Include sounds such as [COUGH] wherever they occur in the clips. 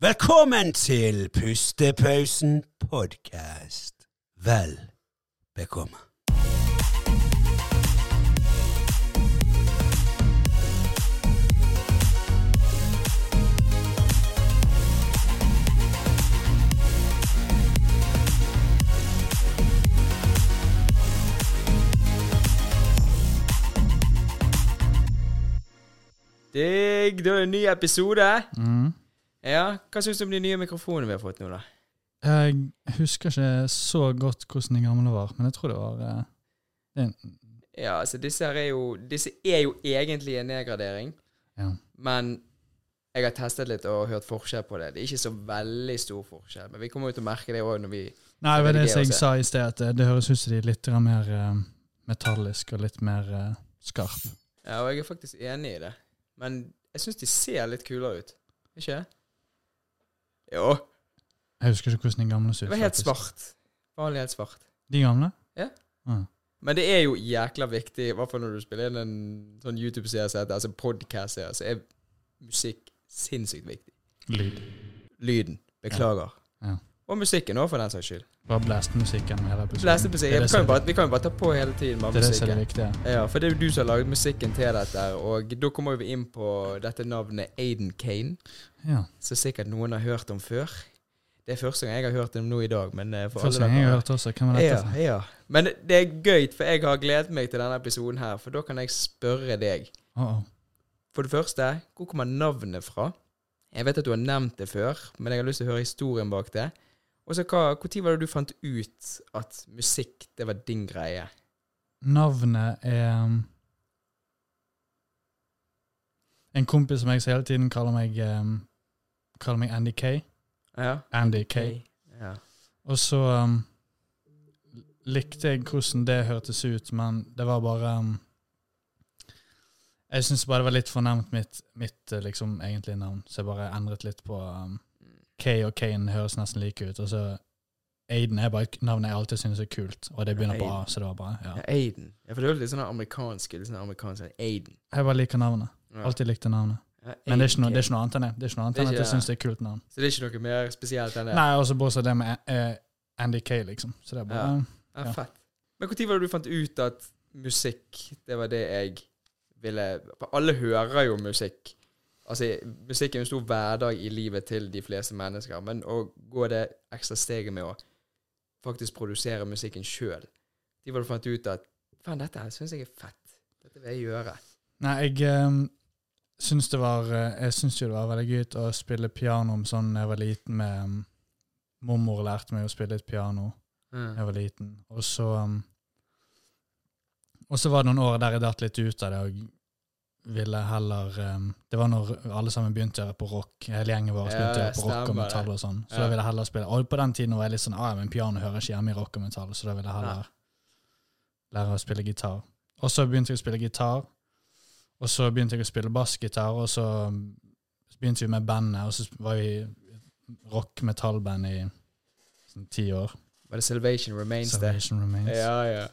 Velkommen til Pustepausen podkast. Vel bekomme. Digg! Da er det en ny episode. Mm. Ja, Hva syns du om de nye mikrofonene vi har fått nå, da? Jeg husker ikke så godt hvordan de gamle var, men jeg tror det var eh, en, Ja, altså Disse her er jo Disse er jo egentlig en nedgradering, ja. men jeg har testet litt og hørt forskjell på det. Det er ikke så veldig stor forskjell, men vi kommer jo til å merke det òg når vi Nei, det var det jeg sa i sted, at det, det høres ut som de er litt mer uh, metallisk og litt mer uh, skarp. Ja, og jeg er faktisk enig i det. Men jeg syns de ser litt kulere ut. Ikke? Jo. Jeg husker ikke hvordan de gamle så ut. Det var helt svart. Vanlig helt svart. De gamle? Ja. Ah. Men det er jo jækla viktig, i hvert fall når du spiller inn en sånn YouTube-serie, som heter- altså podcast-serie, så er musikk sinnssykt viktig. Lyd. Lyden. Beklager. Ja. Og musikken òg, for den saks skyld. Bare blæste musikken hele episoden. Fleste musikken. Vi kan, jo bare, vi kan jo bare ta på hele tiden med Det er det er det musikken. viktige. Ja, for det er jo du som har laget musikken til dette, og da kommer vi inn på dette navnet Aiden Kane, Ja. som sikkert noen har hørt om før. Det er første gang jeg har hørt om nå i dag, men eh, for Første alle gang jeg har hørt også. Hvem er dette ja, ja. Men det er gøy, for jeg har gledet meg til denne episoden her, for da kan jeg spørre deg. Å, oh. For det første, hvor kommer navnet fra? Jeg vet at du har nevnt det før, men jeg har lyst til å høre historien bak det. Og så hva, Når var det du fant ut at musikk, det var din greie? Navnet er um, En kompis som jeg så hele tiden kaller meg um, Kaller meg Andy K. Ja. Andy K. Ja. Og så um, likte jeg hvordan det hørtes ut, men det var bare um, Jeg syns bare det var litt fornemt mitt, mitt eh, liksom egentlige navn, så jeg bare endret litt på um, K og Kane høres nesten like ut. Og så Aiden er bare et navn jeg alltid synes er kult, og det begynner på A, så det var bra. ja. ja. Aiden. Ja, for det er litt sånn amerikansk. Litt sånn amerikansk Aiden. Jeg bare liker navnet. Alltid likte navnet. Men det er noe, det er ikke noe annet enn det. Det er ikke noe annet enn at jeg synes syns det er et kult navn. Så det er ikke noe mer spesielt enn det? Nei, og så bortsett det med uh, Andy Kay, liksom. Så det er bare Ja, Ja. fett. Men når var det du fant ut at musikk, det var det jeg ville For alle hører jo musikk. Altså, musikk er en stor hverdag i livet til de fleste mennesker, men å gå det ekstra steget med å faktisk produsere musikken sjøl De hadde fant ut at Faen, dette her syns jeg er fett. Dette vil jeg gjøre. Nei, jeg um, syns det var eh, Jeg syns jo det var veldig gøy å spille piano om sånn da jeg var liten med um, Mormor lærte meg å spille et piano da jeg var liten. Og så um, Og så var det noen år der jeg datt litt ut av det og ville heller um, Det var når alle sammen begynte å gjøre på rock. Hele gjengen vår Ja, begynte å gjøre på rock og metall og sånn. Så Ja. da ville jeg heller spille Og på den tiden var jeg litt sånn ah, men piano hører ikke hjemme i rock og metall, så da ville jeg heller lære å spille gitar. Og så begynte jeg å spille gitar, og så begynte jeg å spille bassgitar, og så um, begynte vi med bandet, og så var vi rock-metall-band i sånn ti år. Var det Salvation Remains, det? Salvation Remains. Ja, ja.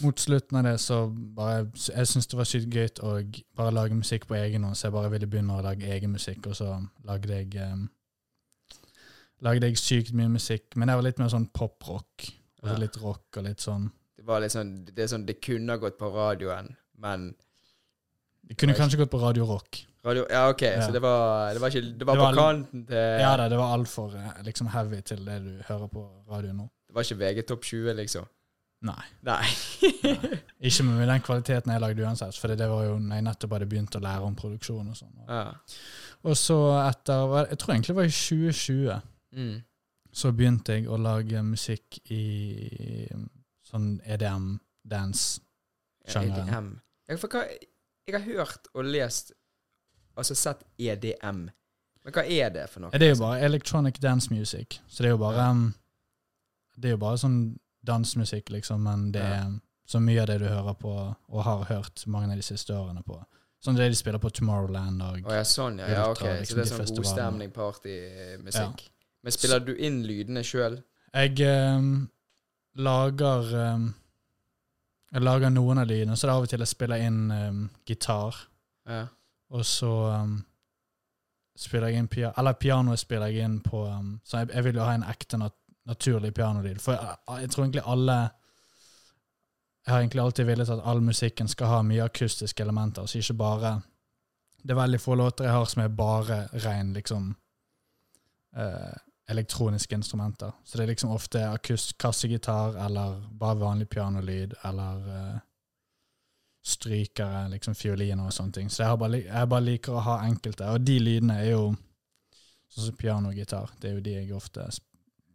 Mot slutten av det så bare Jeg syntes det var sykt gøy å bare lage musikk på egen hånd, så jeg bare ville begynne å lage egen musikk, og så lagde jeg um, Lagde jeg sykt mye musikk, men det var litt mer sånn poprock. Og Ja. litt rock og litt sånn Det var litt sånn Det er sånn Det kunne ha gått på radioen, men Det kunne kanskje ikke. gått på Radio Rock. radio, Ja, OK, Ja. så det var Det var ikke Det var Det på var- kanten til Ja da, det var altfor eh, liksom heavy til det du hører på radio nå. Det var ikke VG topp 20, liksom? Nei. Nei. Ikke med den kvaliteten jeg lagde uansett, for det var jo når jeg nettopp hadde begynt å lære om produksjon og sånn. ja. Og så etter Jeg tror egentlig det var i 2020. Mm. så begynte jeg å lage musikk i sånn EDM, dance. Sjangeren. EDM. Jeg, hva, jeg har hørt og lest Altså sett EDM. Men hva er det for noe? Det er jo bare electronic dance music, så det er jo bare um, Det er jo bare sånn dansemusikk, liksom, men det er så mye av det du hører på, og har hørt mange av de siste årene på. Sånn det de spiller på Tomorrowland og oh, ja, sånn, ja. Ja ok. liksom, Så det er sånn godstemning, partymusikk. Ja. Men spiller du inn lydene sjøl? Jeg eh, lager eh, Jeg lager noen av lydene, så det er av og til jeg spiller inn eh, gitar. Ja. Og så um, spiller jeg inn pia Eller pianoet spiller jeg inn på um, Så jeg, jeg vil jo ha en ekte nat naturlig pianolyd. For jeg, jeg tror egentlig alle Jeg har egentlig alltid villet at all musikken skal ha mye akustiske elementer, så ikke bare Det er veldig få låter jeg har som er bare ren liksom eh, elektroniske instrumenter. Så det er liksom ofte akust kassegitar eller bare vanlig pianolyd eller eh, strykere, liksom fioliner og sånne ting. Så jeg, bare, jeg bare liker å ha enkelte. Og de lydene er jo sånn som piano og gitar. Det er jo de jeg ofte sp-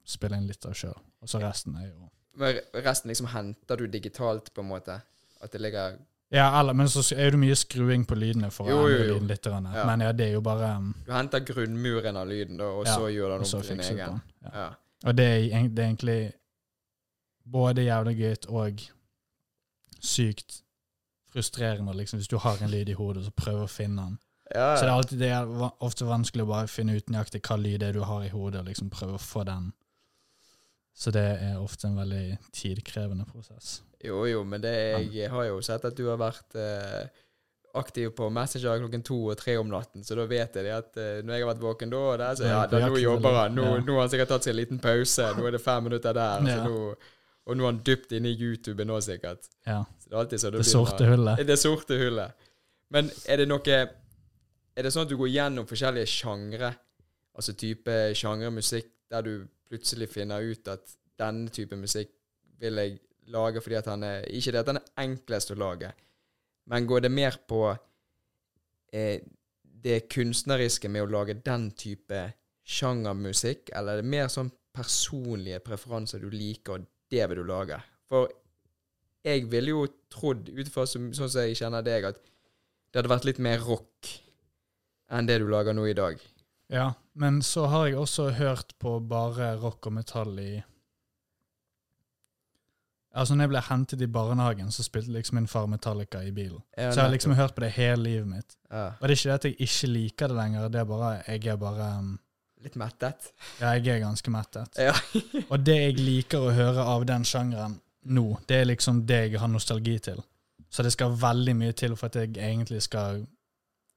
spiller inn litt av sjøl. Og så resten er jo Men resten liksom henter du digitalt, på en måte? At det ligger Ja, eller, men så er det mye skruing på lydene for Jo, å endre lyden litt. Ja. Men ja, det er jo bare um, Du henter grunnmuren av lyden, da, og Ja, så gjør du noe den om til din egen. Ja. Og det er, det er egentlig både jævlig gøy og sykt frustrerende, liksom, hvis du har en lyd i hodet, så prøver å finne den. Ja, Så det er alltid det er ofte vanskelig å bare finne ut nøyaktig hva lyd det er du har i hodet, og liksom prøve å få den. Så det er ofte en veldig tidkrevende prosess. Jo, jo, men det jeg har jo sett at du har vært eh, aktiv på Messenger klokken to og tre om natten, så da vet jeg det at eh, når jeg har vært våken da og der, så ja, da, nå jobber han. Nå, ja. nå har han sikkert tatt seg en liten pause. Nå er det fem minutter der. Ja. Så nå, og nå er han dypt inne i YouTube nå, sikkert. Ja. Så det er alltid så det, Det sorte hullet. Det sorte hullet. Men er det noe Er det sånn at du går gjennom forskjellige sjangre, altså type sjangremusikk, der du plutselig finner ut at denne type musikk vil jeg lage fordi at han er Ikke det at han er enklest å lage, men går det mer på eh, det kunstneriske med å lage den type sjangermusikk, eller er det mer sånn personlige preferanser du liker, og det vil du lage? For jeg ville jo trodd, ut fra sånn som jeg kjenner deg, at det hadde vært litt mer rock enn det du lager nå i dag. Ja, men så har jeg også hørt på bare rock og metall i Altså, når jeg ble hentet i barnehagen, så spilte liksom min far Metallica i bilen. Ja, Så jeg har liksom hørt på det hele livet mitt. ja. Og det er ikke det at jeg ikke liker det lenger, det er bare Jeg er bare um, Litt mettet. Ja, jeg er ganske mettet. Ja. [LAUGHS] Og det jeg liker å høre av den sjangeren nå, det er liksom det jeg har nostalgi til. Så det skal veldig mye til for at jeg egentlig skal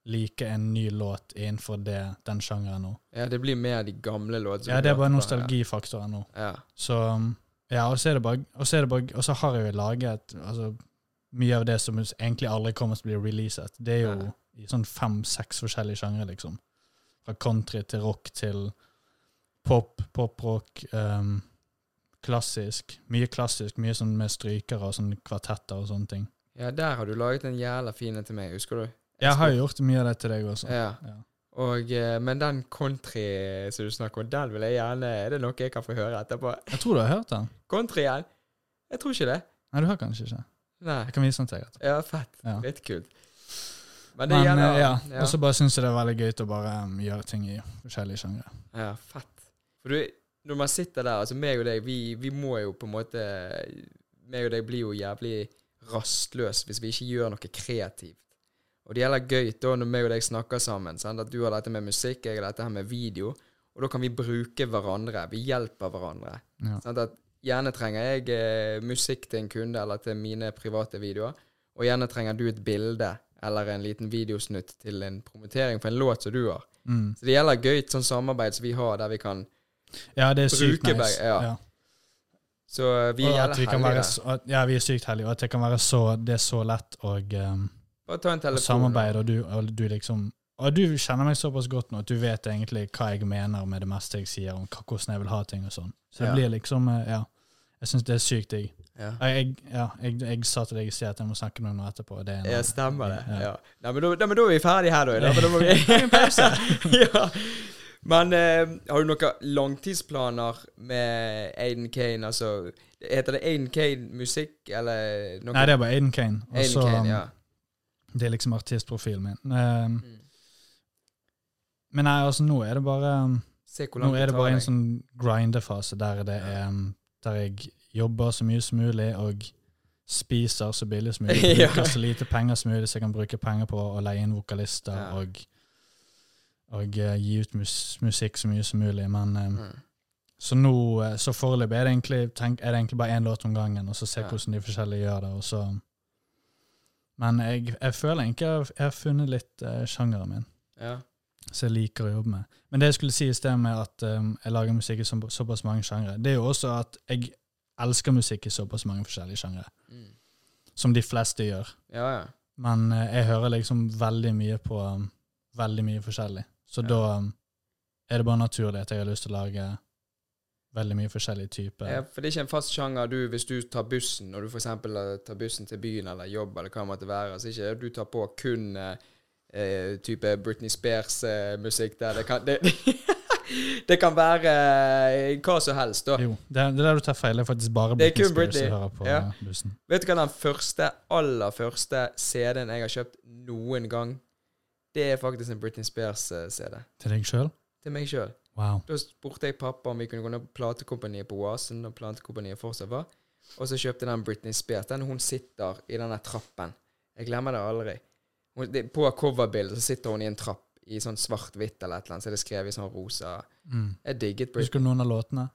like en ny låt innenfor det, den sjangeren nå. ja, det blir mer de gamle låtene. Ja, det er bare nostalgifaktoren nå. Ja. Så um, ja, og så er det bare Og så, det bare, og så har jeg jo laget altså, mye av det som egentlig aldri kommer til å bli releaset. Det er jo Ja. i sånn fem-seks forskjellige sjangre, liksom. Fra country til rock til pop, poprock, um, klassisk. Mye klassisk, mye sånn med strykere og sånn kvartetter og sånne ting. ja, der har du laget en jævla fin en til meg, husker du? Jeg har jo gjort mye av det til deg også. Ja. Ja. Og, eh, men den country som du snakker om, den vil jeg gjerne Er det noe jeg kan få høre etterpå? Jeg tror du har hørt den. Countryen? Jeg tror ikke det. Nei, du har kanskje ikke. Nei. Jeg kan vise den til deg. etterpå. Ja, fett. Ja. Litt kult. Men det gjelder eh, ja, og så bare syns jeg det er veldig gøy å bare um, gjøre ting i forskjellige sjangre. Ja, fett. For du, når man sitter der, altså meg og deg, vi, vi må jo på en måte Meg og deg blir jo jævlig rastløs hvis vi ikke gjør noe kreativt. Og det gjelder gøy da når meg og deg snakker sammen. Sant? At du har dette med musikk, jeg har dette her med video. Og da kan vi bruke hverandre. Vi hjelper hverandre. Ja. Sant? At gjerne trenger jeg eh, musikk til en kunde eller til mine private videoer. Og gjerne trenger du et bilde eller en liten videosnutt til en promotering for en låt som du har. Mm. Så det gjelder gøy sånn samarbeid som vi har, der vi kan Ja, det er sykt Bruke nice. begge, ja. Så vi Og gjelder heldige. være ja, vi er sykt heldige, og at det kan være så, det er så lett å, um, Bare ta en telefon. samarbeide, og du, og du liksom Og du kjenner meg såpass godt nå at du vet egentlig hva jeg mener med det meste jeg sier om hvordan jeg vil ha ting og sånn. Så det Ja. blir liksom eh, Ja. Jeg syns det er sykt digg. Ja. Jeg, ja, jeg, jeg sa til deg i sted at jeg må snakke med noen etterpå. Det er en- ja, stemmer det. Ja. Nei, men da, nei, men da er vi ferdige her, da. [LAUGHS] Men da må vi [LAUGHS] en pause. [LAUGHS] ja. Men eh, har du noen langtidsplaner med Aiden Kane? Altså, heter det Aiden Kane musikk, eller noe? Nei, det er bare Aiden Kane. Også, Aiden Kane, um, ja. Det er liksom artistprofilen min. Um, Mm. men nei, altså, nå er det bare hvor Nå er det bare en sånn grindefase der det er um, Der jeg jobber så mye som mulig og spiser så billig som mulig. [LAUGHS] Ja. Bruker så lite penger som mulig, så jeg kan bruke penger på å leie inn vokalister Ja. og, og uh, gi ut mus musikk så mye som mulig. Men um, Mm. Så nå, eh, så foreløpig er er det egentlig bare én låt om gangen, og så se hvordan de forskjellige gjør det. og så... Men jeg, jeg føler egentlig jeg jeg har funnet litt uh, sjangeren min. Ja. som jeg liker å jobbe med. Men det jeg skulle si i sted med at um, jeg lager musikk i så, såpass mange sjangre, det er jo også at jeg elsker musikk i såpass mange forskjellige sjangre, Mm. som de fleste gjør. Ja, ja. Men uh, jeg hører liksom veldig mye på um, veldig mye forskjellig. Så da um, er det bare naturlig at jeg har lyst til å lage veldig mye forskjellige typer. Ja, for det er ikke en fast sjanger du, hvis du tar bussen, når du f.eks. tar bussen til byen eller jobb eller hva det måtte være, så ikke du tar på kun eh, eh, type Britney Spears-musikk der. Det kan, det, [LAUGHS] det kan være eh, hva som helst, da. Jo, det, det er der du tar feil. Er faktisk bare Britney Spears Britney. hører på Ja. eh, bussen. Vet du hva den første, aller første CD-en jeg har kjøpt noen gang? Det er faktisk en Britney Spears-CD. Til deg sjøl? Til meg sjøl. Wow. Da spurte jeg pappa om vi kunne gå ned på platekompaniet på Oasen, og platekompaniet fortsatt var. Og så kjøpte den Britney Spears. Den hun sitter i denne trappen. Jeg glemmer det aldri. Hun, det, på coverbildet så sitter hun i en trapp i sånn svart-hvitt eller et eller annet, så er det skrevet i sånn rosa. Mm. Jeg digget Britney. Husker du noen av låtene?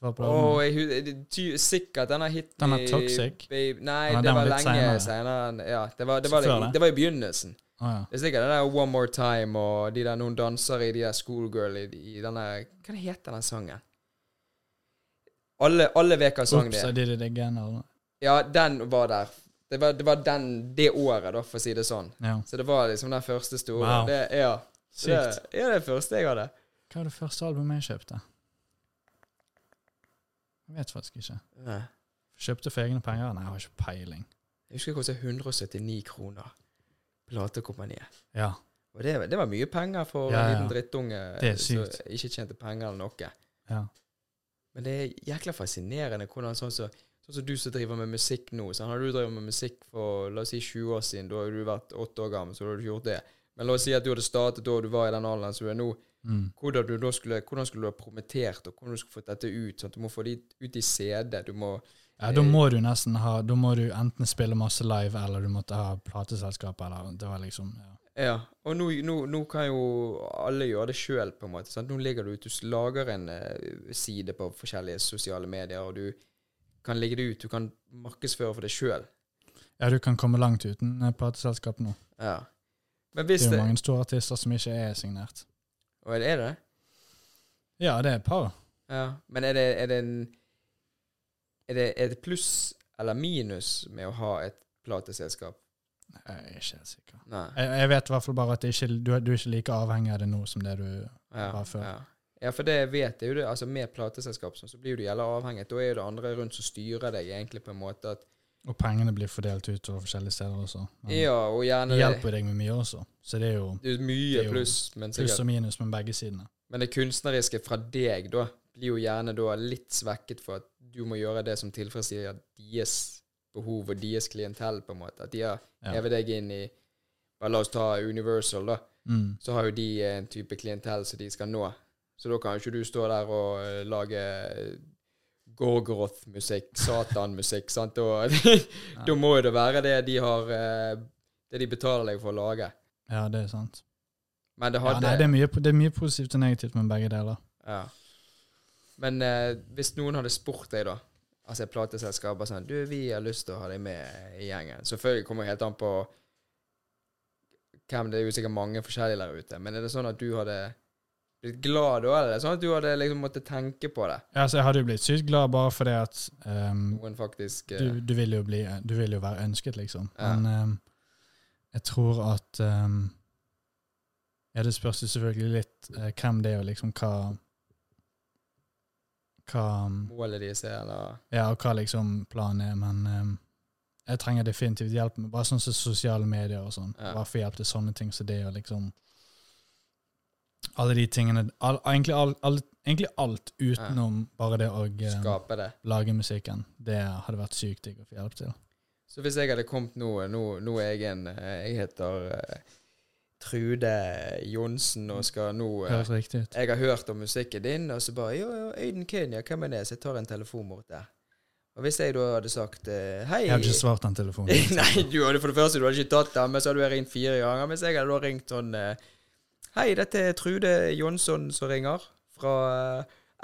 Oh, jeg, ty, sikkert denne hiten Den er Toxic. Babe, nei, Ja, det var lenge senere. Ja, det var, det, var, det, det? det var i begynnelsen. Å, ja. Det er sikkert det der One More Time og de der noen danser i de der Schoolgirl i, i denne Hva det heter den sangen? Alle, alle hva sang Oops, det did it again. Eller? Ja, den var der. Det var, det var den, det året, da, for å si det sånn. Ja. Så det var liksom den første store. Wow. Det, ja, det, Sykt. ja, det første jeg hadde. Hva var det første albumet jeg kjøpte? Jeg vet faktisk ikke. Nei. Kjøpte for egne penger? Nei, jeg har ikke peiling. Jeg husker det kostet 179 kroner. Platekompaniet. Ja. Og det, det var mye penger for Ja, en liten drittunge som ikke tjente penger eller noe. ja. Men det er jækla fascinerende hvordan sånn som sånn så du som driver med musikk nå sånn, Har du drevet med musikk for la oss si 20 år siden, da har du vært 8 år gammel, så har du ikke gjort det. Men la oss si at du hadde startet da du var i den alderen som du er nå. Mm. Hvordan, du skulle, hvordan skulle du ha promotert, og hvordan du skulle fått dette ut? sånn Du må få det ut i CD. Du må ja, da må du nesten ha Da må du enten spille masse live, eller du måtte ha plateselskap, eller Det var liksom ja. Ja. Og nå, nå, nå kan jo alle gjøre det sjøl, på en måte. Sant? Nå ligger du ute, du lager en eh, side på forskjellige sosiale medier, og du kan legge det ut. Du kan markedsføre for deg sjøl. ja, du kan komme langt uten eh, plateselskap nå. Ja. Men Det er jo mange store artister som ikke er signert. Og er det det? Ja, det er et par. Ja. Men er det, er det en er det, er det pluss eller minus med å ha et plateselskap? Jeg er ikke helt sikker. Jeg, jeg vet i hvert fall bare at ikke, du, du er ikke like avhengig av det nå som det du Ja, var før. ja. ja, for det vet jeg jo det. Altså Med plateselskap sånn, så blir du jævla avhengig. Da er jo det andre rundt som styrer deg, egentlig, på en måte. at Og pengene blir fordelt ut over forskjellige steder også. Men Ja, og gjerne det det, hjelper deg med mye også. Så det er jo det er mye det er jo pluss, men pluss og minus med begge sidene. Men det kunstneriske fra deg, da, blir jo gjerne da litt svekket for at du må gjøre det som tilfredsstiller deres behov og deres klientell, på en måte. At de har hevet deg inn i bare La oss ta Universal, da. Mm. Så har jo de en type klientell som de skal nå. Så da kan jo ikke du stå der og eh, lage eh, Gorgoroth-musikk, Satan-musikk, [LAUGHS] sant. Da, [LAUGHS] da må jo det være det de har eh, Det de betaler deg for å lage. Ja, det er sant. Men det Ja, nei, det, er mye, det er mye positivt og negativt med begge deler. Ja. Men eh, hvis noen hadde spurt deg, da Altså et plateselskap bare sånn Du, vi har lyst til å ha deg med i gjengen. Selvfølgelig kommer det helt an på hvem Det er jo sikkert mange forskjellige der ute. Men er det sånn at du hadde blitt glad da, eller er det sånn at du hadde liksom måttet tenke på det? Ja, så jeg hadde jo blitt sykt glad bare fordi at um, Noen faktisk uh, du, du, vil jo bli, du vil jo være ønsket, liksom. Ja. Men um, jeg tror at um, Ja, det spørs jo selvfølgelig litt uh, hvem det er, og liksom hva Hva Målet deres er, eller Ja, og hva liksom planen er, men um, jeg trenger definitivt hjelp med bare sånn som sosiale medier og sånn. Ja. Bare få hjelp til sånne ting som det, og liksom Alle de tingene all, egentlig, all, all, egentlig alt utenom bare det å um, skape det. lage musikken. Det hadde vært sykt digg å få hjelp til. Så hvis jeg hadde kommet nå Nå, nå er jeg en eh, Jeg heter eh, Trude Johnsen og skal nå eh, Høres riktig ut. Jeg har hørt om musikken din, og så bare Jo, jo, Øyden Kenya, hvem er det? Så jeg tar en telefon mot deg. Og hvis jeg da hadde sagt eh, Hei Jeg hadde ikke svart den telefonen. [LAUGHS] Nei, du hadde for det første du hadde ikke tatt den, men så hadde du ringt fire ganger. Mens jeg hadde da ringt sånn eh, Hei, dette er Trude Jonsson som ringer, fra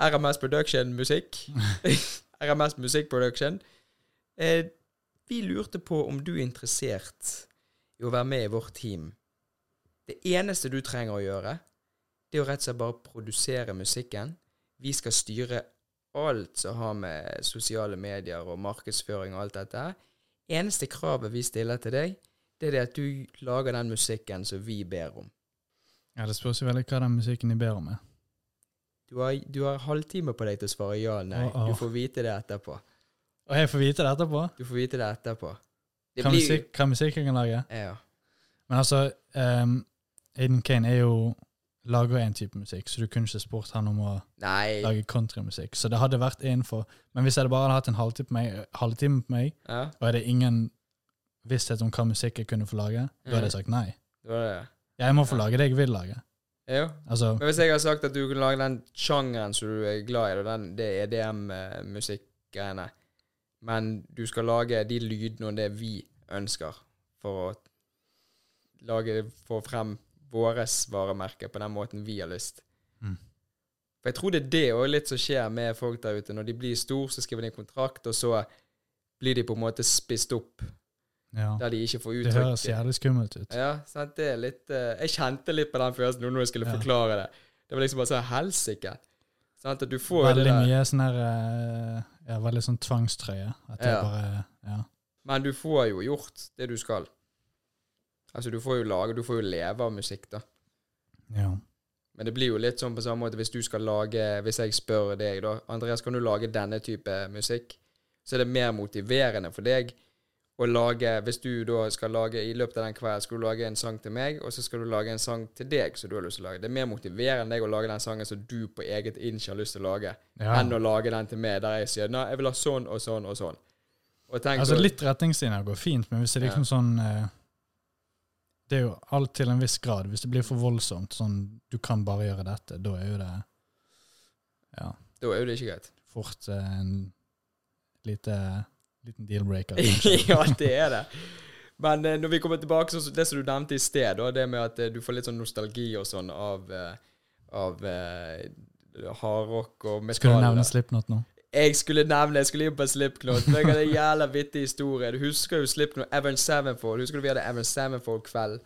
RMS Production Musikk. [LAUGHS] RMS Musikk Production. Eh, vi lurte på om du er interessert i å være med i vårt team. Det eneste du trenger å gjøre, det er å rett og slett bare produsere musikken. Vi skal styre alt som har med sosiale medier og markedsføring og alt dette her. Eneste kravet vi stiller til deg, det er det at du lager den musikken som vi ber om. Ja, Det spørs jo veldig hva den musikken de ber om er. Du har, du har halvtime på deg til å svare ja eller nei. Oh, oh. Du får vite det etterpå. Og jeg får vite det etterpå? Du får vite det etterpå. Det Hva blir- musikk, hva musikk jeg kan lage? Ja. Men altså, um, Aiden Kane er jo lager en type musikk, så du kunne ikke spurt han om å Nei. lage countrymusikk. Så det hadde vært innenfor Men hvis jeg bare hadde hatt en halvtime på meg, halvtime på meg Ja, og det ingen visshet om hva musikk jeg kunne få lage, da hadde jeg sagt nei. det var det. Jeg må få lage det jeg vil lage. Jo. Altså, Men hvis jeg har sagt at du kan lage den sjangeren som du er glad i, og den, det EDM-musikkgreiene, men du skal lage de lydene og det vi ønsker for å lage få frem våres varemerke på den måten vi har lyst. Mm. For jeg tror det er det og litt som skjer med folk der ute. Når de blir store, så skriver de en kontrakt, og så blir de på en måte spist opp ja. der de ikke får Det høres jævlig skummelt ut. ja, sant, det er litt uh, Jeg kjente litt på den følelsen nå når jeg skulle Ja. forklare det. Det var liksom bare sånn helsike. Sant, at du får Veldig mye sånn her eh, Ja, veldig sånn tvangstrøye. At det bare Ja. Men du får jo gjort det du skal. Altså, du får jo lage Du får jo leve av musikk, da. ja. Men det blir jo litt sånn på samme måte hvis du skal lage Hvis jeg spør deg, da Andreas, kan du lage denne type musikk? Så er det mer motiverende for deg å lage Hvis du da skal lage i løpet av den kvelden skal du lage en sang til meg, og så skal du lage en sang til deg som du har lyst til å lage. Det er mer motiverende deg å lage den sangen som du på eget inch har lyst til å lage, ja. enn å lage den til meg der jeg sier nei, jeg vil ha sånn og sånn og sånn. Og tenk Altså Litt retningslinjer går fint, men hvis det er liksom sånn eh, Det er jo alt til en viss grad. Hvis det blir for voldsomt, sånn du kan bare gjøre dette, da er jo det ja, Da er jo det ikke greit. fort eh, en lite, liten deal-breaker. [LAUGHS] ja, det er det. Men eh, når vi kommer tilbake til det som du nevnte i sted, da, det med at eh, du får litt sånn nostalgi og sånn av, eh, av eh, hardrock og metall. Skal du nevne. Slipknot nå? Jeg skulle nevne Jeg skulle inn på Slipknot. Men jeg hadde en jævla vittig historie. Du husker jo Slipknot Evan Sevenfold. Husker du vi hadde Evan Sevenfold-kveld?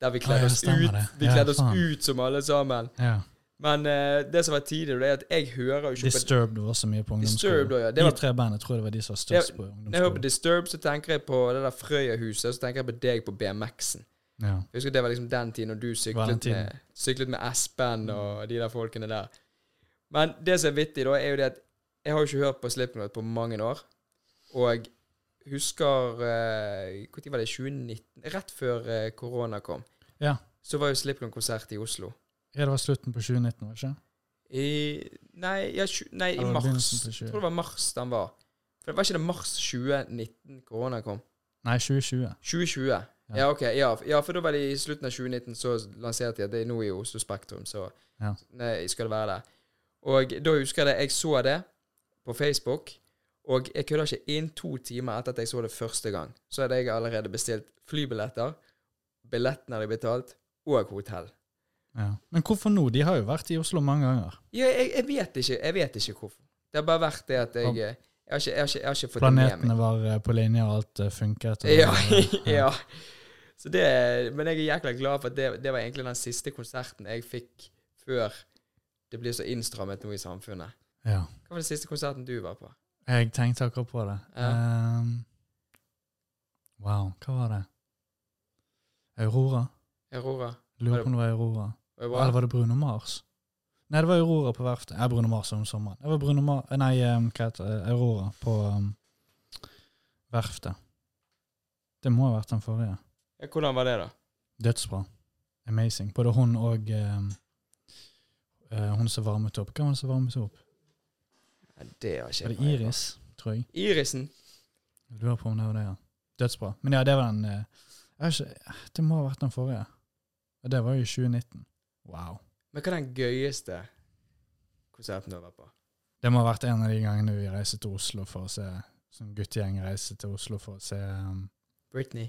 Der vi kledde oss ut det. Vi kledde oss ut som alle sammen. Ja. Men uh, det som var tidligere, det er at jeg hører jo ikke på Disturbed var så mye på ungdomsskolen. ja. De var- tre bandene tror jeg det var de som var størst på ungdomsskolen. Når jeg hører på Disturbed, så tenker jeg på det der Frøya-huset, så tenker jeg på deg på BMX-en. Ja. Jeg husker det var liksom den tiden når du syklet med, syklet med Espen og de der folkene der. Men det som er vittig, da, er jo det at jeg har jo ikke hørt på Slipknot på mange år. Og husker eh, Når var det? 2019? Rett før eh, korona kom. Ja. Så var jo Slipknot-konsert i Oslo. ja, det var slutten på 2019, var det ikke? I Nei, ja, nei i mars. begynnelsen på 20. Jeg tror det var mars den var. For det Var ikke det mars 2019 korona kom? Nei, 2020. 2020. Ja, ok. Ja, ja, for da var det i slutten av 2019 så lanserte de at det er nå i Oslo Spektrum, så Ja. nei, skal det være det. Og da husker jeg det, jeg så det på Facebook, og jeg kødder ikke, inn to timer etter at jeg så det første gang, så hadde jeg allerede bestilt flybilletter, billettene hadde jeg betalt, og hotell. Ja. Men hvorfor nå? De har jo vært i Oslo mange ganger. Ja, jeg, jeg vet ikke, jeg vet ikke hvorfor. Det har bare vært det at jeg, jeg, har, ikke, jeg, har, ikke, har ikke fått det med meg. Planetene var eh, på linje, og alt eh, funket. Og, Ja, [LAUGHS] ja. Så det, men jeg er jækla glad for at det, det var egentlig den siste konserten jeg fikk før det blir så innstrammet nå i samfunnet. Ja. Hva var den siste konserten du var på? Jeg tenkte akkurat på det. Ja. Um, wow, hva var det? Aurora? Aurora? Lurer på om det var Aurora. Aurora. Eller var det Bruno Mars? Nei, det var Aurora på verftet. Ja, Bruno Mars om sommeren. Det var Bruno Mar Nei, um, hva heter det? Aurora på um, verftet. Det må ha vært den forrige. Ja, hvordan var det, da? Dødsbra. Amazing. Både hun og um, uh, hun som varmet opp. Hva var det som varmet opp? Det har ikke Var det. Iris, tror jeg. Irisen? Jeg lurer på om det var det, ja. Dødsbra. Men ja, det var den eh, ikke, Det må ha vært den forrige. Og det var jo i 2019. Wow. Men hva er den gøyeste konserten du har vært på? Det må ha vært en av de gangene vi reiste til Oslo for å se Som guttegjeng reiser til Oslo for å se um, Britney?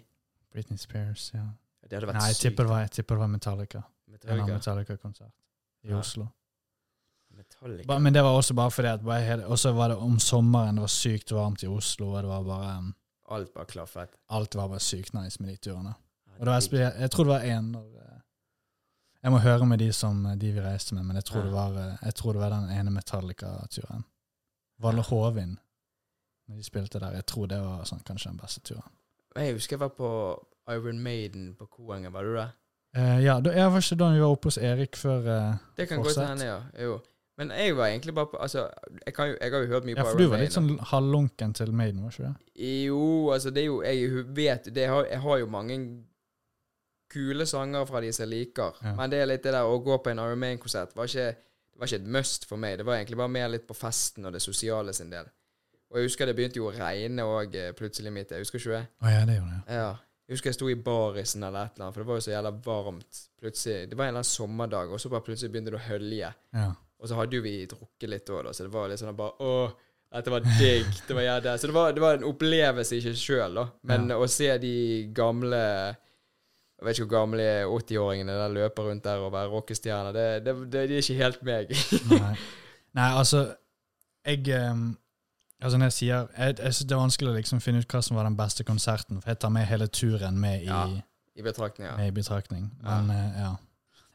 Britney Spears. ja. Det hadde vært Nei, jeg tipper det var, jeg tipper det var Metallica. En Metallica. Metallica-konsert i Ja. Oslo. Metallica. Men det var også bare fordi at bare var det om sommeren, det var sykt varmt i Oslo, og det var bare um, Alt bare klaffet. Alt var bare sykt nice med de turene. Og det var jeg, jeg tror det var en når eh, Jeg må høre med de som de vi reiste med, men jeg tror, det, var, eh, jeg tror det var den ene Metallica-turen. Valle Hovin, når de spilte der. Jeg tror det var sånn, kanskje den beste turen. Jeg husker jeg var på Iron Maiden på Koengen. Var du det? Uh, ja, jeg var ikke da vi var oppe hos Erik før uh, Det kan godt hende, ja. Jo. Men jeg var egentlig bare på Altså, jeg, kan jo, jeg har jo hørt mye Ja, på for du var litt sånn halvlunken til Maiden, var ikke det? Jo, altså det er jo Jeg vet det har, Jeg har jo mange kule sanger fra de som jeg liker. Ja. Men det er litt det der å gå på en Iron Maiden-konsert var ikke, det var ikke et must for meg. Det var egentlig bare mer litt på festen og det sosiale sin del. Og jeg husker det begynte jo å regne òg plutselig midt. Jeg husker ikke det. Å ja, det gjorde det. Ja. Jeg husker jeg sto i barisen eller et eller annet, for det var jo så jævla varmt. Plutselig, Det var en eller annen sommerdag, og så bare plutselig begynte det å hølje. Ja. Og så hadde jo vi drukket litt òg, så det var litt sånn bare Åh, dette var digg. Det var jævla Så det var, det var en opplevelse i seg sjøl, da. Men å se de gamle Jeg vet ikke hvor gamle 80-åringene der løper rundt der og være rockestjerner, det, det, det, det er ikke helt meg. Nei. [LAUGHS] Nei, altså Jeg um, Altså når jeg sier Jeg, jeg synes det er vanskelig å liksom finne ut hva som var den beste konserten, for jeg tar med hele turen med i, Ja. I betraktning, ja. med i betraktning. Men eh, ja.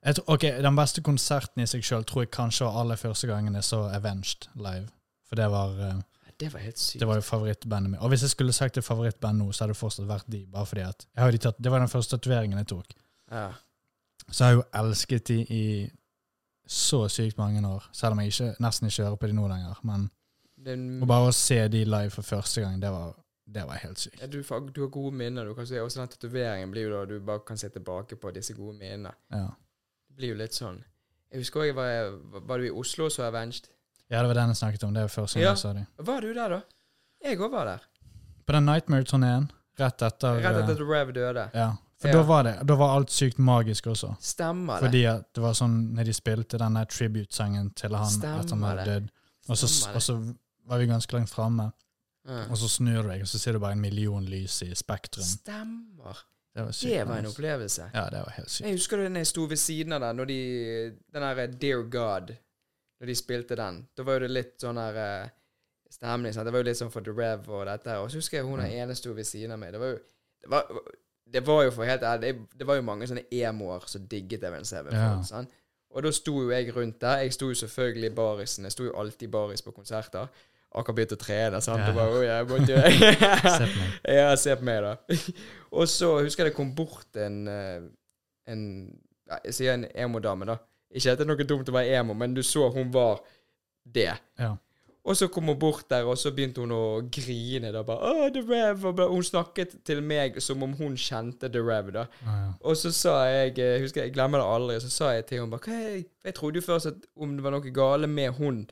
Tror, ok, Den beste konserten i seg sjøl tror jeg kanskje var aller første gangen jeg så Avenged live. For det var, eh, Det var helt sykt. det var jo favorittbandet mitt. Og hvis jeg skulle sagt et favorittband nå, så hadde det fortsatt vært de. Bare fordi at de tatt, Det var den første tatoveringen jeg tok. ja. Så jeg har jo elsket de i så sykt mange år. Selv om jeg ikke, nesten ikke hører på de nå lenger. Men Den, og bare å se de live for første gang, det var, det var helt sykt. ja, du, du har gode minner. Du kan se, også den tatoveringen blir jo da du bare kan se tilbake på disse gode minnene. Ja. Blir jo litt sånn Jeg husker også jeg var, var du i Oslo og så Avenged? ja, det var den jeg snakket om. Det var første gang Ja. jeg så det. Var du der, da? Jeg òg var der. På den Nightmare-turneen, rett etter Rett etter eh, at Rev døde. Ja. For Ja. da var det Da var alt sykt magisk også. Stemmer det. Fordi at det var sånn når de spilte denne tribute-sangen til han Stemmer etter han hadde dødd, og så var vi ganske langt framme, Mm. og så snur du deg, og så ser du bare en million lys i Spektrum. Stemmer. Det var. Det var en opplevelse. Ja, det var helt sykt. Jeg husker da jeg sto ved siden av den, når de Den der Dear God, når de spilte den. Da var jo det litt sånn her eh, stemning. Sant? Det var jo litt sånn for The Rev og dette. Og så husker jeg hun der ene sto ved siden av meg. Det var jo Det var, det var jo for helt ærlig det, var jo mange sånne emoer som digget Even Seven. Ja. sant? Og da sto jo jeg rundt der. Jeg sto jo selvfølgelig i barisen. Jeg sto jo alltid i baris på konserter. Akkurat begynt å trene. sant? Ja. Og bare, oh, jeg måtte [LAUGHS] Se på meg. [LAUGHS] ja, se på meg, da. [LAUGHS] og så husker jeg det kom bort en eh, En ja, Jeg sier en emo-dame, da. Ikke at det er noe dumt å være emo, men du så hun var det. Ja. Og så kom hun bort der, og så begynte hun å grine. da bare, Åh, The Rev, og Hun snakket til meg som om hun kjente The Rev. da. Ah, ja. Og så sa jeg jeg husker jeg jeg glemmer det aldri, så sa jeg til henne bare, «Hva er- Jeg trodde jo først at om det var noe gale med hun,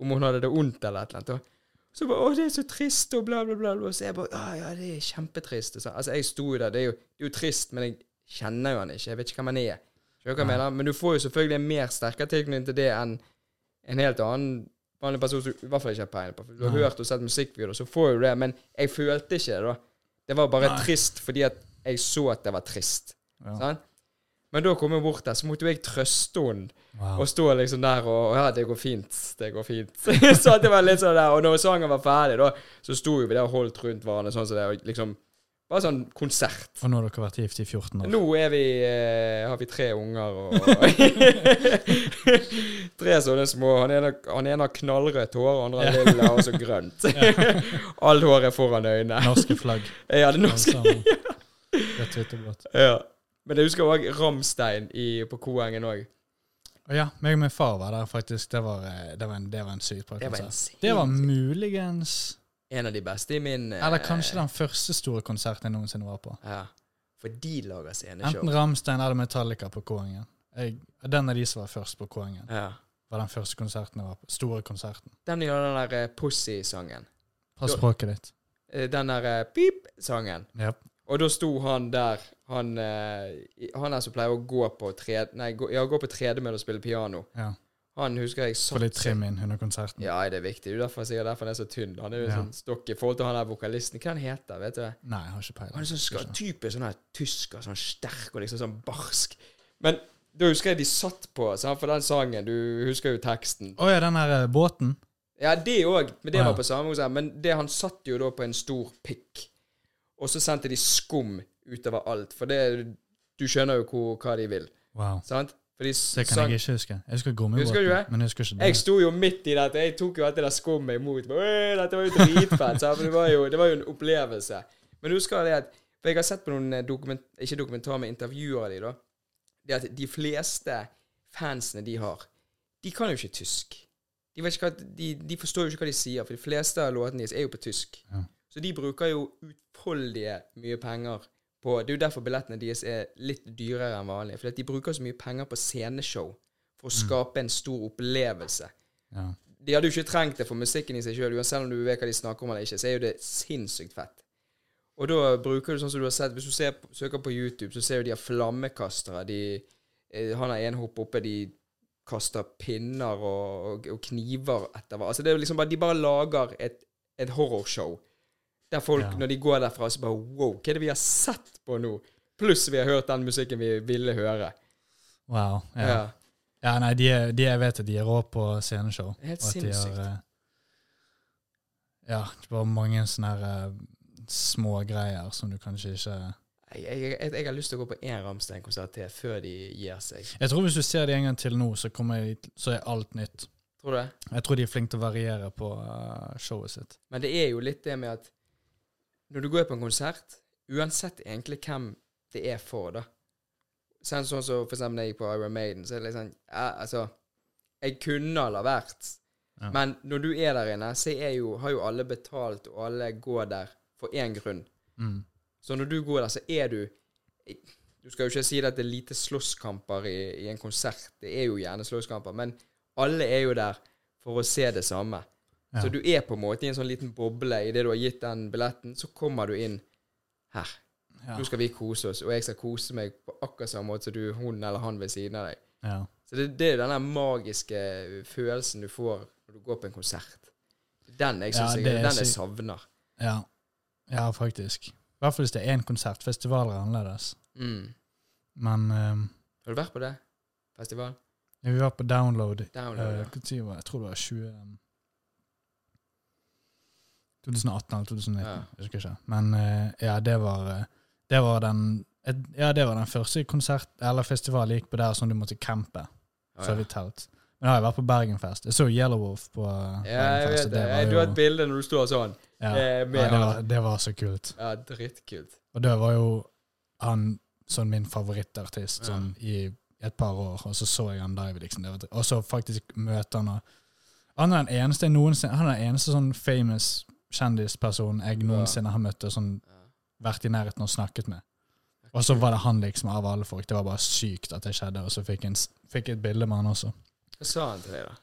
om hun hadde det ondt eller et eller annet. Og så bare 'Å, det er så trist', og bla, bla, bla. Og så jeg bare 'Ja, ja, det er kjempetrist'. Så, altså, jeg sto jo der. Det er jo, det er jo trist, men jeg kjenner jo han ikke. Jeg vet ikke hvem han er. Hva jeg mener? Men du får jo selvfølgelig en mer sterkere tilknytning til det enn en helt annen vanlig person som i hvert fall ikke har peiling på. Du har hørt og sett musikkvideoer, så får du det. Men jeg følte ikke det, da. Det var bare Nei. trist fordi at jeg så at det var trist. Ja. Sant? Men da kom jeg bort der, så måtte jeg trøste henne. Wow. Og stå liksom der og Ja, det går fint. Det går fint. [LAUGHS] så det var litt sånn der. Og når sangen var ferdig, da, så sto vi der og holdt rundt hverandre sånn som det. Og liksom Bare sånn konsert. Og nå har dere vært gift i 14 år. Nå er vi eh, har vi tre unger og [LAUGHS] Tre sånne små. Han ene, han ene har knallrødt hår, han andre har lilla og så grønt. [LAUGHS] Alt håret foran øynene. Norske flagg. Ja, det norske. Rett, hvitt og blått. Ja. Men jeg husker òg Ramstein i, på Koengen òg. Ja, meg og min far var der faktisk. Det var, eh, det var en, det var en sykt bra Det var konsert. Det var muligens En av de beste i min eh, Eller kanskje den første store konserten jeg noensinne var på. Ja. For de lager sceneshow. Enten Ramstein eller Metallica på K-engen. Den av de som var først på K-engen, Ja. var den første konserten jeg var på. Store konserten. Den gjør den der eh, Pussy-sangen. Pass språket ditt. Den der pip-sangen. Yep. Og da sto han der, han, eh, han der som pleier å gå på tred... Nei, gå, ja, gå på tredemølle og spille piano. Ja. Han husker jeg Få litt satt trim inn under konserten. Ja, det er viktig. Det er derfor, sikkert derfor han er så tynn. Han er jo Ja. sånn stokk i forhold til han der vokalisten. Hva han heter vet du? Nei, jeg har ikke peiling. Han er sånn ska, typisk sånn her tysker, sånn sterk og liksom sånn barsk. Men da husker jeg de satt på, for den sangen, du husker jo teksten. Å ja, den der eh, båten? Ja, det òg, men det Ja. var på samme konsert. Men det, han satt jo da på en stor pikk. Og så sendte de skum utover alt. For det Du skjønner jo hvor, hva de vil. Wow. Sant? Fordi Det kan sang- jeg ikke huske. Jeg husker gummibåten, men jeg husker ikke det. Jeg sto jo midt i dette. Jeg tok jo alt det der skummet imot. Dette var jo dritfett. For det var, jo, det var jo en opplevelse. Men husker det at For jeg har sett på noen eh, dokument, ikke dokumentar, men intervjuer av de da. Det at de fleste fansene de har, de kan jo ikke tysk. De, vet ikke hva, de, de forstår jo ikke hva de sier, for de fleste av låtene deres er jo på tysk. Ja. Så de bruker jo utfoldige mye penger på Det er jo derfor billettene deres er litt dyrere enn vanlig. For de bruker så mye penger på sceneshow for å skape en stor opplevelse. Ja. De hadde jo ikke trengt det for musikken i seg sjøl, selv om du vet hva de snakker om eller ikke, så er jo det sinnssykt fett. Og da bruker du sånn som du har sett Hvis du ser, søker på YouTube, så ser du de har flammekastere. De, eh, han har en hopp oppe, de kaster pinner og, og, og kniver etter hva. Altså det er liksom bare, De bare lager et, et horrorshow. Der folk, Ja. når de går derfra, så bare Wow, hva er det vi har sett på nå? Pluss vi har hørt den musikken vi ville høre. Wow. Ja. Ja. ja, nei, de, de jeg vet at de er rå på sceneshow. Helt at de har, eh, ja, det var mange sånne her eh, små greier som du kanskje ikke Jeg, jeg, jeg, jeg har lyst til å gå på én Ramstein-konsert til før de gir seg. Jeg tror hvis du ser det en gang til nå, så, jeg, så er alt nytt. Tror du det? Jeg tror de er flinke til å variere på eh, showet sitt. Men det er jo litt det med at når du går på en konsert, uansett egentlig hvem det er for, da Sånn som for eksempel jeg gikk på Iron Maiden, så er det sånn ja, Altså, jeg kunne ha vært, Ja. men når du er der inne, så er jo, har jo alle betalt, og alle går der for én grunn. Mm. Så når du går der, så er du Du skal jo ikke si at det er lite slåsskamper i, i en konsert. Det er jo gjerne slåsskamper, men alle er jo der for å se det samme. Ja. Så du er på en måte i en sånn liten boble. Idet du har gitt den billetten, så kommer du inn her. Ja. Nå skal vi kose oss, og jeg skal kose meg på akkurat samme måte som du, hun eller han ved siden av deg. Ja. Så det, det er den magiske følelsen du får når du går på en konsert. Den jeg Ja, synes det jeg, den jeg savner. Ja. ja, faktisk. I hvert fall hvis det er én konsert. Festivaler er annerledes. Mm. Men um, Har du vært på det? Festival? vi var på download. Download, uh, ja. Jeg tror det var 20 um, 2018 eller 2019, Ja. jeg husker ikke. Men eh, ja, det var, eh, det var den et, Ja, det var den første konsert eller festivalen jeg gikk på der som du måtte campe. Ja, Så ja. vi telt. Men da har jeg vært på Bergenfest. Jeg så Yellow Wolf på ja, Bergenfest. jeg vet og det. var Du har et bilde når du står sånn. ja, eh, med ja, det, var, det var så kult. Ja, drittkult. Og det var jo han sånn min favorittartist sånn i et par år, og så så jeg han live, liksom. Og så faktisk møte han og Han er den eneste noensinne Han er den eneste sånn famous kjendispersonen jeg noensinne har møtt og sånn vært i nærheten og snakket med. Og så var det han liksom av alle folk. Det var bare sykt at det skjedde, og så fikk jeg, jeg et bilde med han også. Hva sa han til deg, da?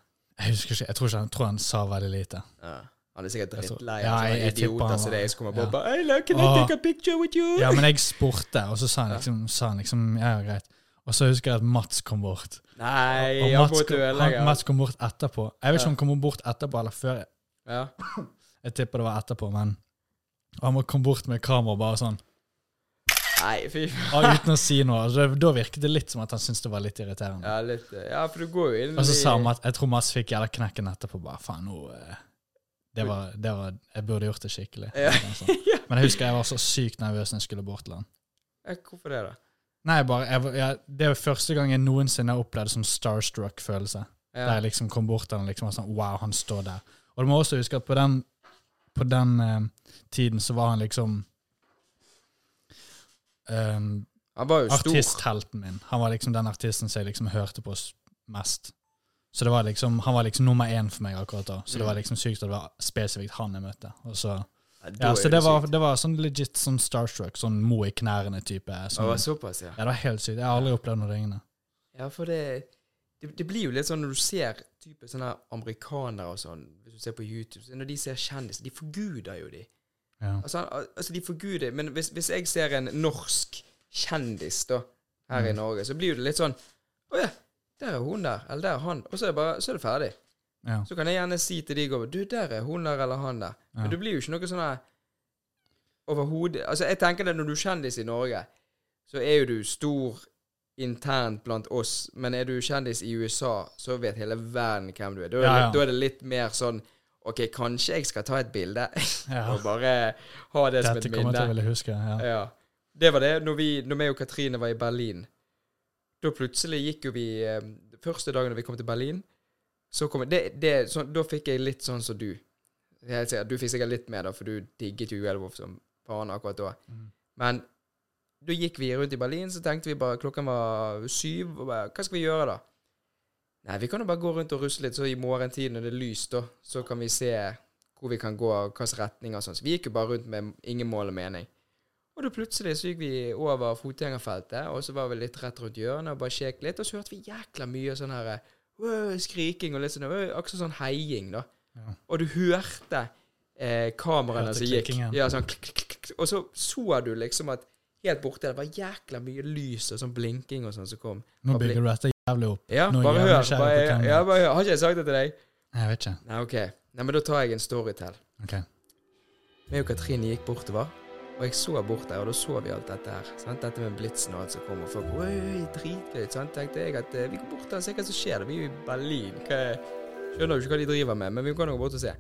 Jeg husker ikke, jeg tror, ikke han, tror han sa veldig lite. Ja. Han er sikkert Jeg drittlei Ja, av jeg- sånne jeg tipper idioter som deg som kommer på ja. bare Hey, look, can I take a picture with you? Ja, men jeg spurte, og så sa han liksom, sa han liksom ja, greit. Og så husker jeg at Mats kom bort. Nei, Og og Mats kom, han, Mats kom bort etterpå. Jeg vet ikke Ja. om han kom bort etterpå eller før. Ja. Jeg tipper det var etterpå, men han må komme bort med kamera og bare sånn, Nei, fy faen. uten å si noe. Altså, da virket det litt som at han syntes det var litt irriterende. Ja, litt eh, Ja, for du går jo inn Og så sa han at jeg tror Mads fikk jævla knekken etterpå. Bare faen, nå eh, det var, det var, Jeg burde gjort det skikkelig. Ja. Sånn. [LAUGHS] Men jeg husker jeg var så sykt nervøs når jeg skulle bort til han. Hvorfor det, da? Nei, bare, jeg, jeg, Det var første gang jeg noensinne har opplevd sånn starstruck-følelse. Der jeg liksom kom bort til han liksom var sånn Wow, han står der. Og du må også huske at på den, på den eh, tiden så var han liksom um, Han var jo stor. artisthelten min. Han var liksom den artisten som jeg liksom hørte på mest. Så det var liksom, han var liksom nummer én for meg akkurat da. Så det var Mm. liksom sykt at det var spesifikt han jeg møtte. Og så, Ja, ja, så det var, det var sånn legit sånn starstruck, sånn mo i knærne-type. Sånn, Det var såpass, ja. ja, det var helt sykt. Jeg har aldri opplevd noe lignende. Ja, for det, det Det blir jo litt sånn når du ser type sånne amerikanere og sånn, du ser på YouTube, når de ser kjendiser, de forguder jo de. Ja. Altså, altså de forguder Men hvis, hvis jeg ser en norsk kjendis da, her i Mm. Norge, så blir jo det litt sånn Å ja, der er hun der, eller der er han. Og så er det bare Så er det ferdig. Ja. Så kan jeg gjerne si til de går Du, der er hun der, eller han der. Ja. Men det blir jo ikke noe sånn overhodet Altså, jeg tenker det når du er kjendis i Norge, så er jo du stor internt blant oss, men er du kjendis i USA, så vet hele verden hvem du er. Da er, Ja, det, ja. da er det litt mer sånn OK, kanskje jeg skal ta et bilde, [LAUGHS] Ja. og bare ha det som et minne. Dette kommer jeg til å ville huske. Ja. Ja. Det var det når vi, når meg og Katrine var i Berlin. da plutselig gikk jo vi eh, Første dagen da vi kom til Berlin, så kom det, det, så, Da fikk jeg litt sånn som du. Du fikk sikkert litt mer, da, for du digget jo Uelvov som faen akkurat da. Mm. Men da gikk vi rundt i Berlin, så tenkte vi bare Klokken var syv, og bare Hva skal vi gjøre, da? Nei, vi kan jo bare gå rundt og rusle litt, så i morgentiden når det er lyst, da, så kan vi se hvor vi kan gå, hvilke retninger og sånn. Så vi gikk jo bare rundt med ingen mål og mening. Og da plutselig så gikk vi over fotgjengerfeltet, og så var vi litt rett rundt hjørnet og bare kjekk litt, og så hørte vi jækla mye sånn her skriking og litt sånn Akkurat sånn heiing, da. Ja. Og du hørte eh, kameraene som gikk. Ja, sånn klikk, klikk, klikk. Og så så du liksom at helt borte det var jækla mye lys og sånn blinking og sånn som kom. Nå bygger du dette jævlig opp. Ja, Nå bare hør. Bare, ja, bare hør. Har ikke jeg sagt det til deg? Jeg vet ikke. Nei, ok. Nei, men da tar jeg en story til. Ok. Jeg og Katrine gikk bortover, og jeg så bort der, og da så vi alt dette her. Sant? Dette med blitsen og alt som kom, og folk Oi, dritgøy. Sant? tenkte jeg at eh, vi går bort der og ser hva som skjer. Vi er jo i Berlin. Hva er, skjønner jo ikke hva de driver med, men vi kan jo gå bort og se.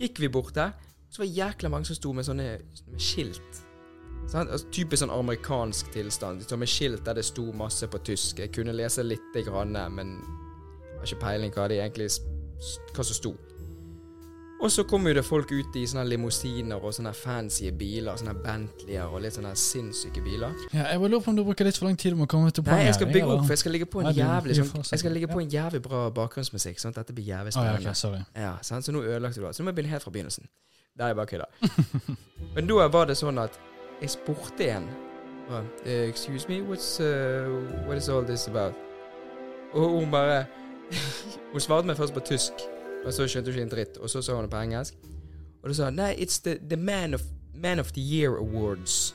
Gikk vi bort der, så var det jækla mange som sto med sånne med skilt. Altså, typisk sånn amerikansk tilstand. Som et skilt der det sto masse på tysk. Jeg kunne lese lite grann, men jeg har ikke peiling hva det egentlig hva som sto. Og så kommer jo det folk ut i sånne limousiner og sånne fancy biler, sånne Bentleyer og litt sånne sinnssyke biler. Ja, jeg bare lurer på om du bruker litt for lang tid om å komme til Nei, jeg skal bygge opp, for jeg skal ligge på en jævlig sånn. Jeg skal ligge på en jævlig bra bakgrunnsmusikk, sånn at dette blir jævlig Å, ja, spennende. sorry. Ja, sant? Så nå ødelagte du det. Så nå må jeg begynne helt fra begynnelsen. Det er bare kødda. [LAUGHS] Men da var det sånn at jeg spurte en uh, Excuse me, what's, uh, what is all this about? Og hun bare [LAUGHS] Hun svarte meg først på tysk, og så skjønte hun ikke en dritt. Og så sa hun det på engelsk. Og da sa hun nei, it's the, the man, of, man of the Year Awards.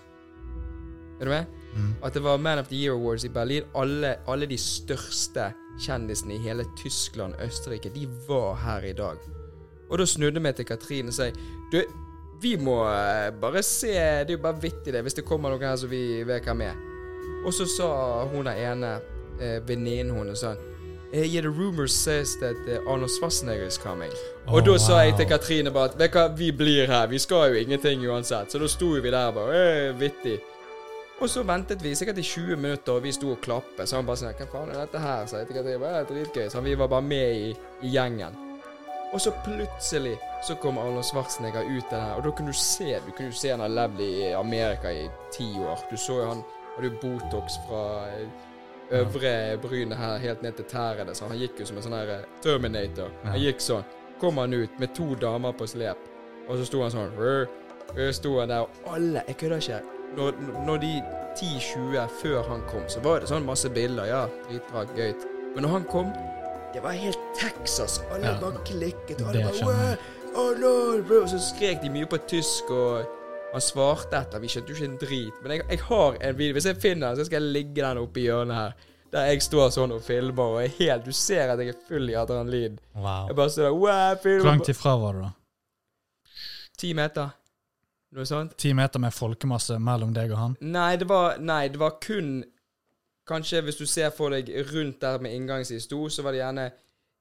Er du med? Mm. At det var Man of the Year Awards i Berlin. Alle, alle de største kjendisene i hele Tyskland, Østerrike, de var her i dag. Og da snudde meg til Katrine og sa Du, vi må eh, bare se Det er jo bare vittig, det, hvis det kommer noen her som vi vet hvem er. Og så sa hun der ene eh, venninnen hennes sånn eh, Yeah, the rumors says that eh, Arnold Schwarzenegger is coming. Oh, og da sa jeg til Katrine bare at Vet hva, vi blir her. Vi skal jo ingenting uansett. Så da sto vi der bare eh, Vittig. Og så ventet vi sikkert i 20 minutter, og vi sto og klappet. Så han bare sånn Hva faen er dette her? Så jeg til Katrine bare, er dritgøy. Så vi var bare med i, i gjengen. Og så plutselig så kom Arnold Schwarzenegger ut av der, og da kunne du se Du kunne jo se han har levd i Amerika i ti år. Du så jo han hadde jo Botox fra eh, øvre brynet her helt ned til tærne, så han gikk jo som en sånn her eh, Terminator. Han gikk sånn. Kom han ut med to damer på slep, og så sto han sånn. Øh, sto han der, og alle Jeg kødder ikke. Når, når de 10-20 før han kom, så var det sånn masse bilder. Ja, dritbra, gøy. Men når han kom, det var helt Texas. Alle Ja. bare klikket. Og Det alle bare. «Wow, bro!» Og så skrek de mye på tysk, og han svarte etter. Vi skjønte jo ikke en drit. Men jeg, jeg har en video. Hvis jeg finner den, så skal jeg ligge den oppe i hjørnet her. Der jeg står sånn og filmer, og helt Du ser at jeg er full i adrenalin. Wow. Jeg bare står der wow, Hvor langt ifra var du, da? Ti meter. Noe sånt. Ti meter med folkemasse mellom deg og han? Nei, det var Nei, det var kun Kanskje hvis du ser for deg rundt der med inngangen som sto, så var det gjerne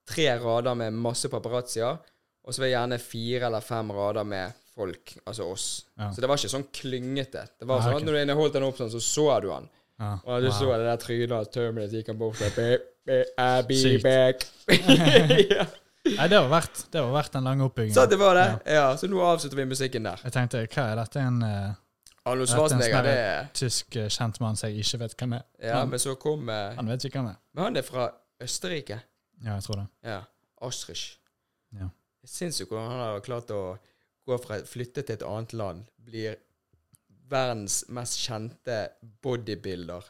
tre rader med masse paparazzier, og så var det gjerne fire eller fem rader med folk, altså oss. Ja. Så det var ikke sånn klyngete. Det var sånn at når du holdt den opp sånn, så så du han. Ja. Og du så det der trynet av Terminator gikk han bort og I'll be Sykt. back. [LAUGHS] ja. Nei, det var verdt det var verdt den lange oppbyggingen. Så det var det. Ja. Så nå avslutter vi musikken der. Jeg tenkte, hva er dette? En uh, Arnold er Schwarzenegger, sånn det er tysk uh, kjentmann som jeg ikke vet hvem er? Ja, Han- men så kom eh, Han vet ikke hvem er. Men han er fra Østerrike. Ja, jeg tror det. Ja. Astrich. Ja. Det er sinnssykt hvordan han har klart å gå fra flytte til et annet land, blir verdens mest kjente bodybuilder,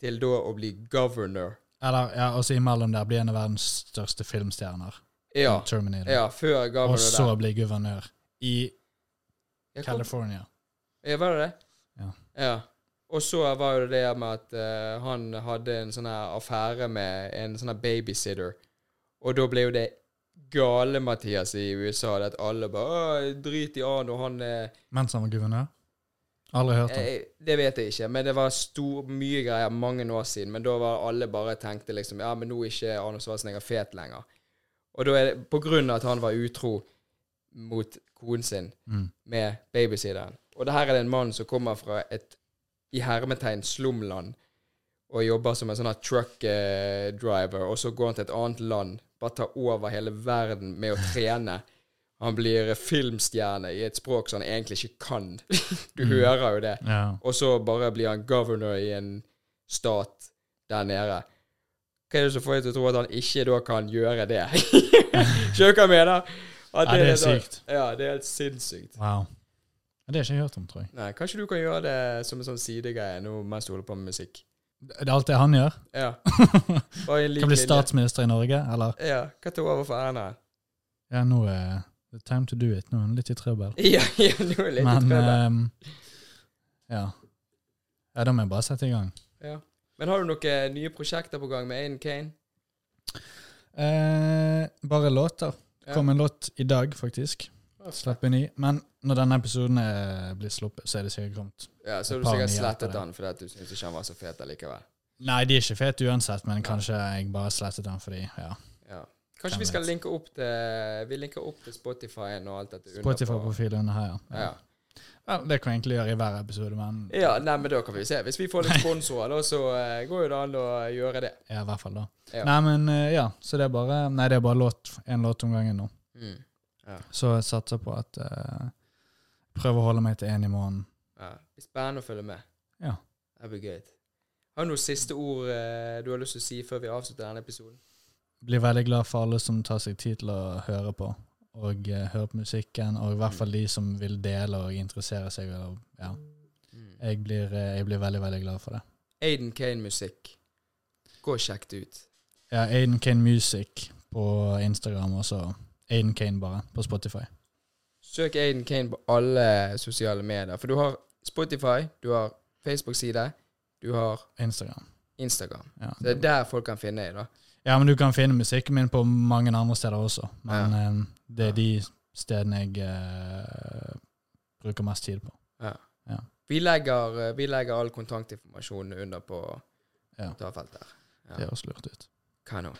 til da å bli governor. Eller, ja, også imellom der blir en av verdens største filmstjerner. Ja. Terminator. ja før governor og så blir guvernør i California. Ja, var det det? Ja. ja. Og så var jo det med at uh, han hadde en sånn her affære med en sånn her babysitter. Og da ble jo det gale Mathias i USA, det at alle bare «Åh, Drit i Arno, han er Mens han var guvernør? Aldri hørt om. Eh, det vet jeg ikke, men det var stor, mye greier mange år siden. Men da var alle bare tenkte liksom Ja, men nå er ikke Arnold Schwarzenegger fet lenger. Og da er det på grunn av at han var utro mot konen sin Mm. med babysitteren. Og det her er det en mann som kommer fra et i hermetegn slumland. og jobber som en sånn truck eh, driver, og så går han til et annet land, bare tar over hele verden med å trene. [LAUGHS] Han blir filmstjerne i et språk som han egentlig ikke kan. du hører jo det. Ja. Og så bare blir han governor i en stat der nede. Hva er det som får deg til å tro at han ikke da kan gjøre det? [LAUGHS] Skjønner du hva jeg mener? At Ja, det er da- sykt. Ja, det er helt sinnssykt. Wow. Ja, Det har jeg ikke hørt om, tror jeg. Nei, Kanskje du kan gjøre det som en sånn sidegreie nå mens du holder på med musikk. Det er alt det han gjør? Ja. [LAUGHS] Kan bli statsminister i Norge, eller? Ja. Hva tar over for Erna? Ja, nå er det time to do it. Nå er han litt i trøbbel. [LAUGHS] Ja, ja, nå er han litt Men trøbbel. Um, ja. Ja, da må jeg bare sette i gang. Ja. Men har du noen nye prosjekter på gang med Aiden Kane? Eh, bare låter. Det kom en låt i dag, faktisk. Slapp en ny. Men når denne episoden er blitt sluppet, så er det sikkert kommet. Ja, Så har du sikkert slettet den fordi du syns ikke han var så fet allikevel. Nei, de er ikke fete uansett, men kanskje jeg bare slettet den fordi Ja. Ja. Kanskje vi skal linke opp til Vi linker opp til Spotify og alt dette. Spotify-profilen her, ja. Ja. Vel, det kan jeg egentlig gjøre i hver episode, men ja, nei, men da kan vi se. Hvis vi får litt [LAUGHS] sponsorer, da, så eh, går jo det an å gjøre det. ja, i hvert fall da. Ja. Nei, men eh, ja, så det er bare Nei, det er bare låt, en låt om gangen nå. Mm. Så jeg satser på at uh, Prøver å holde meg til én i måneden. Ja. Det blir spennende å følge med. Ja. Det blir gøy. Har du noen siste ord uh, du har lyst til å si før vi avslutter denne episoden? Blir veldig glad for alle som tar seg tid til å høre på, og uh, høre på musikken, og i hvert fall de som vil dele og interessere seg. Og, ja. jeg, blir, uh, jeg blir veldig, veldig glad for det. Aiden Kane-musikk. Gå og sjekk det ut. Ja, Aiden Kane Music på Instagram, og så Aiden Kane bare på Spotify. Søk Aiden Kane på alle sosiale medier. For du har Spotify, du har Facebook-side, du har Instagram. Instagram. Ja. det, det er der folk kan finne deg, da. Ja, men du kan finne musikken min på mange andre steder også. Men eh, det er de stedene jeg uh, bruker mest tid på. Vi legger, eh, vi legger all kontaktinformasjon under på Ja. kommentarfeltet. Ja. Det høres lurt ut. Kanon.